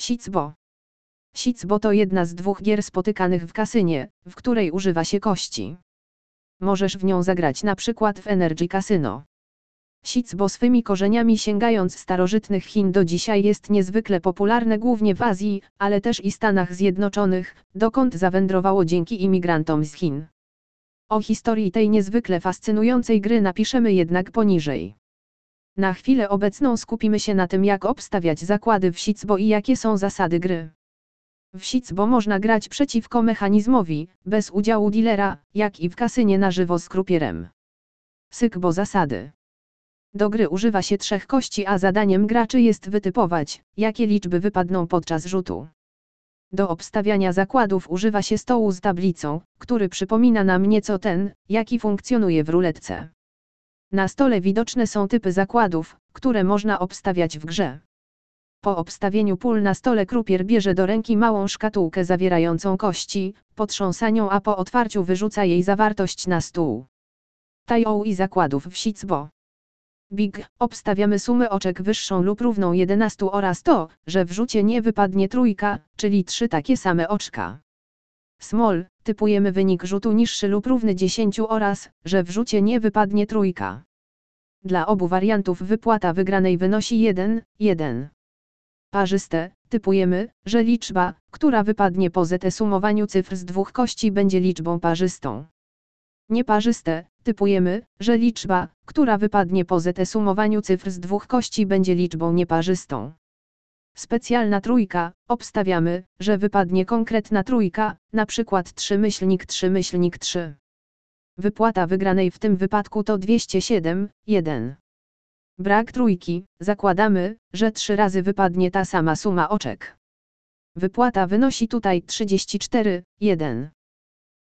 Sicbo. Sicbo to jedna z dwóch gier spotykanych w kasynie, w której używa się kości. Możesz w nią zagrać na przykład w Energy Casino. Sicbo swymi korzeniami sięgając starożytnych Chin do dzisiaj jest niezwykle popularne głównie w Azji, ale też i Stanach Zjednoczonych, dokąd zawędrowało dzięki imigrantom z Chin. O historii tej niezwykle fascynującej gry napiszemy jednak poniżej. Na chwilę obecną skupimy się na tym jak obstawiać zakłady w Sicbo i jakie są zasady gry. W Sicbo można grać przeciwko mechanizmowi, bez udziału dealera, jak i w kasynie na żywo z krupierem. Sykbo zasady. Do gry używa się trzech kości, a zadaniem graczy jest wytypować, jakie liczby wypadną podczas rzutu. Do obstawiania zakładów używa się stołu z tablicą, który przypomina nam nieco ten, jaki funkcjonuje w ruletce. Na stole widoczne są typy zakładów, które można obstawiać w grze. Po obstawieniu pól na stole krupier bierze do ręki małą szkatułkę zawierającą kości, potrząsa nią a po otwarciu wyrzuca jej zawartość na stół. Tają i zakładów w sicbo. Big, obstawiamy sumę oczek wyższą lub równą 11 oraz to, że w rzucie nie wypadnie trójka, czyli trzy takie same oczka. Small, typujemy wynik rzutu niższy lub równy 10 oraz, że w rzucie nie wypadnie trójka. Dla obu wariantów wypłata wygranej wynosi 1, 1. Parzyste, typujemy, że liczba, która wypadnie po sumowaniu cyfr z dwóch kości będzie liczbą parzystą. Nieparzyste, typujemy, że liczba, która wypadnie po sumowaniu cyfr z dwóch kości będzie liczbą nieparzystą. Specjalna trójka, obstawiamy, że wypadnie konkretna trójka, na przykład 3 myślnik 3 myślnik 3. Wypłata wygranej w tym wypadku to 207, 1. Brak trójki, zakładamy, że trzy razy wypadnie ta sama suma oczek. Wypłata wynosi tutaj 34, 1.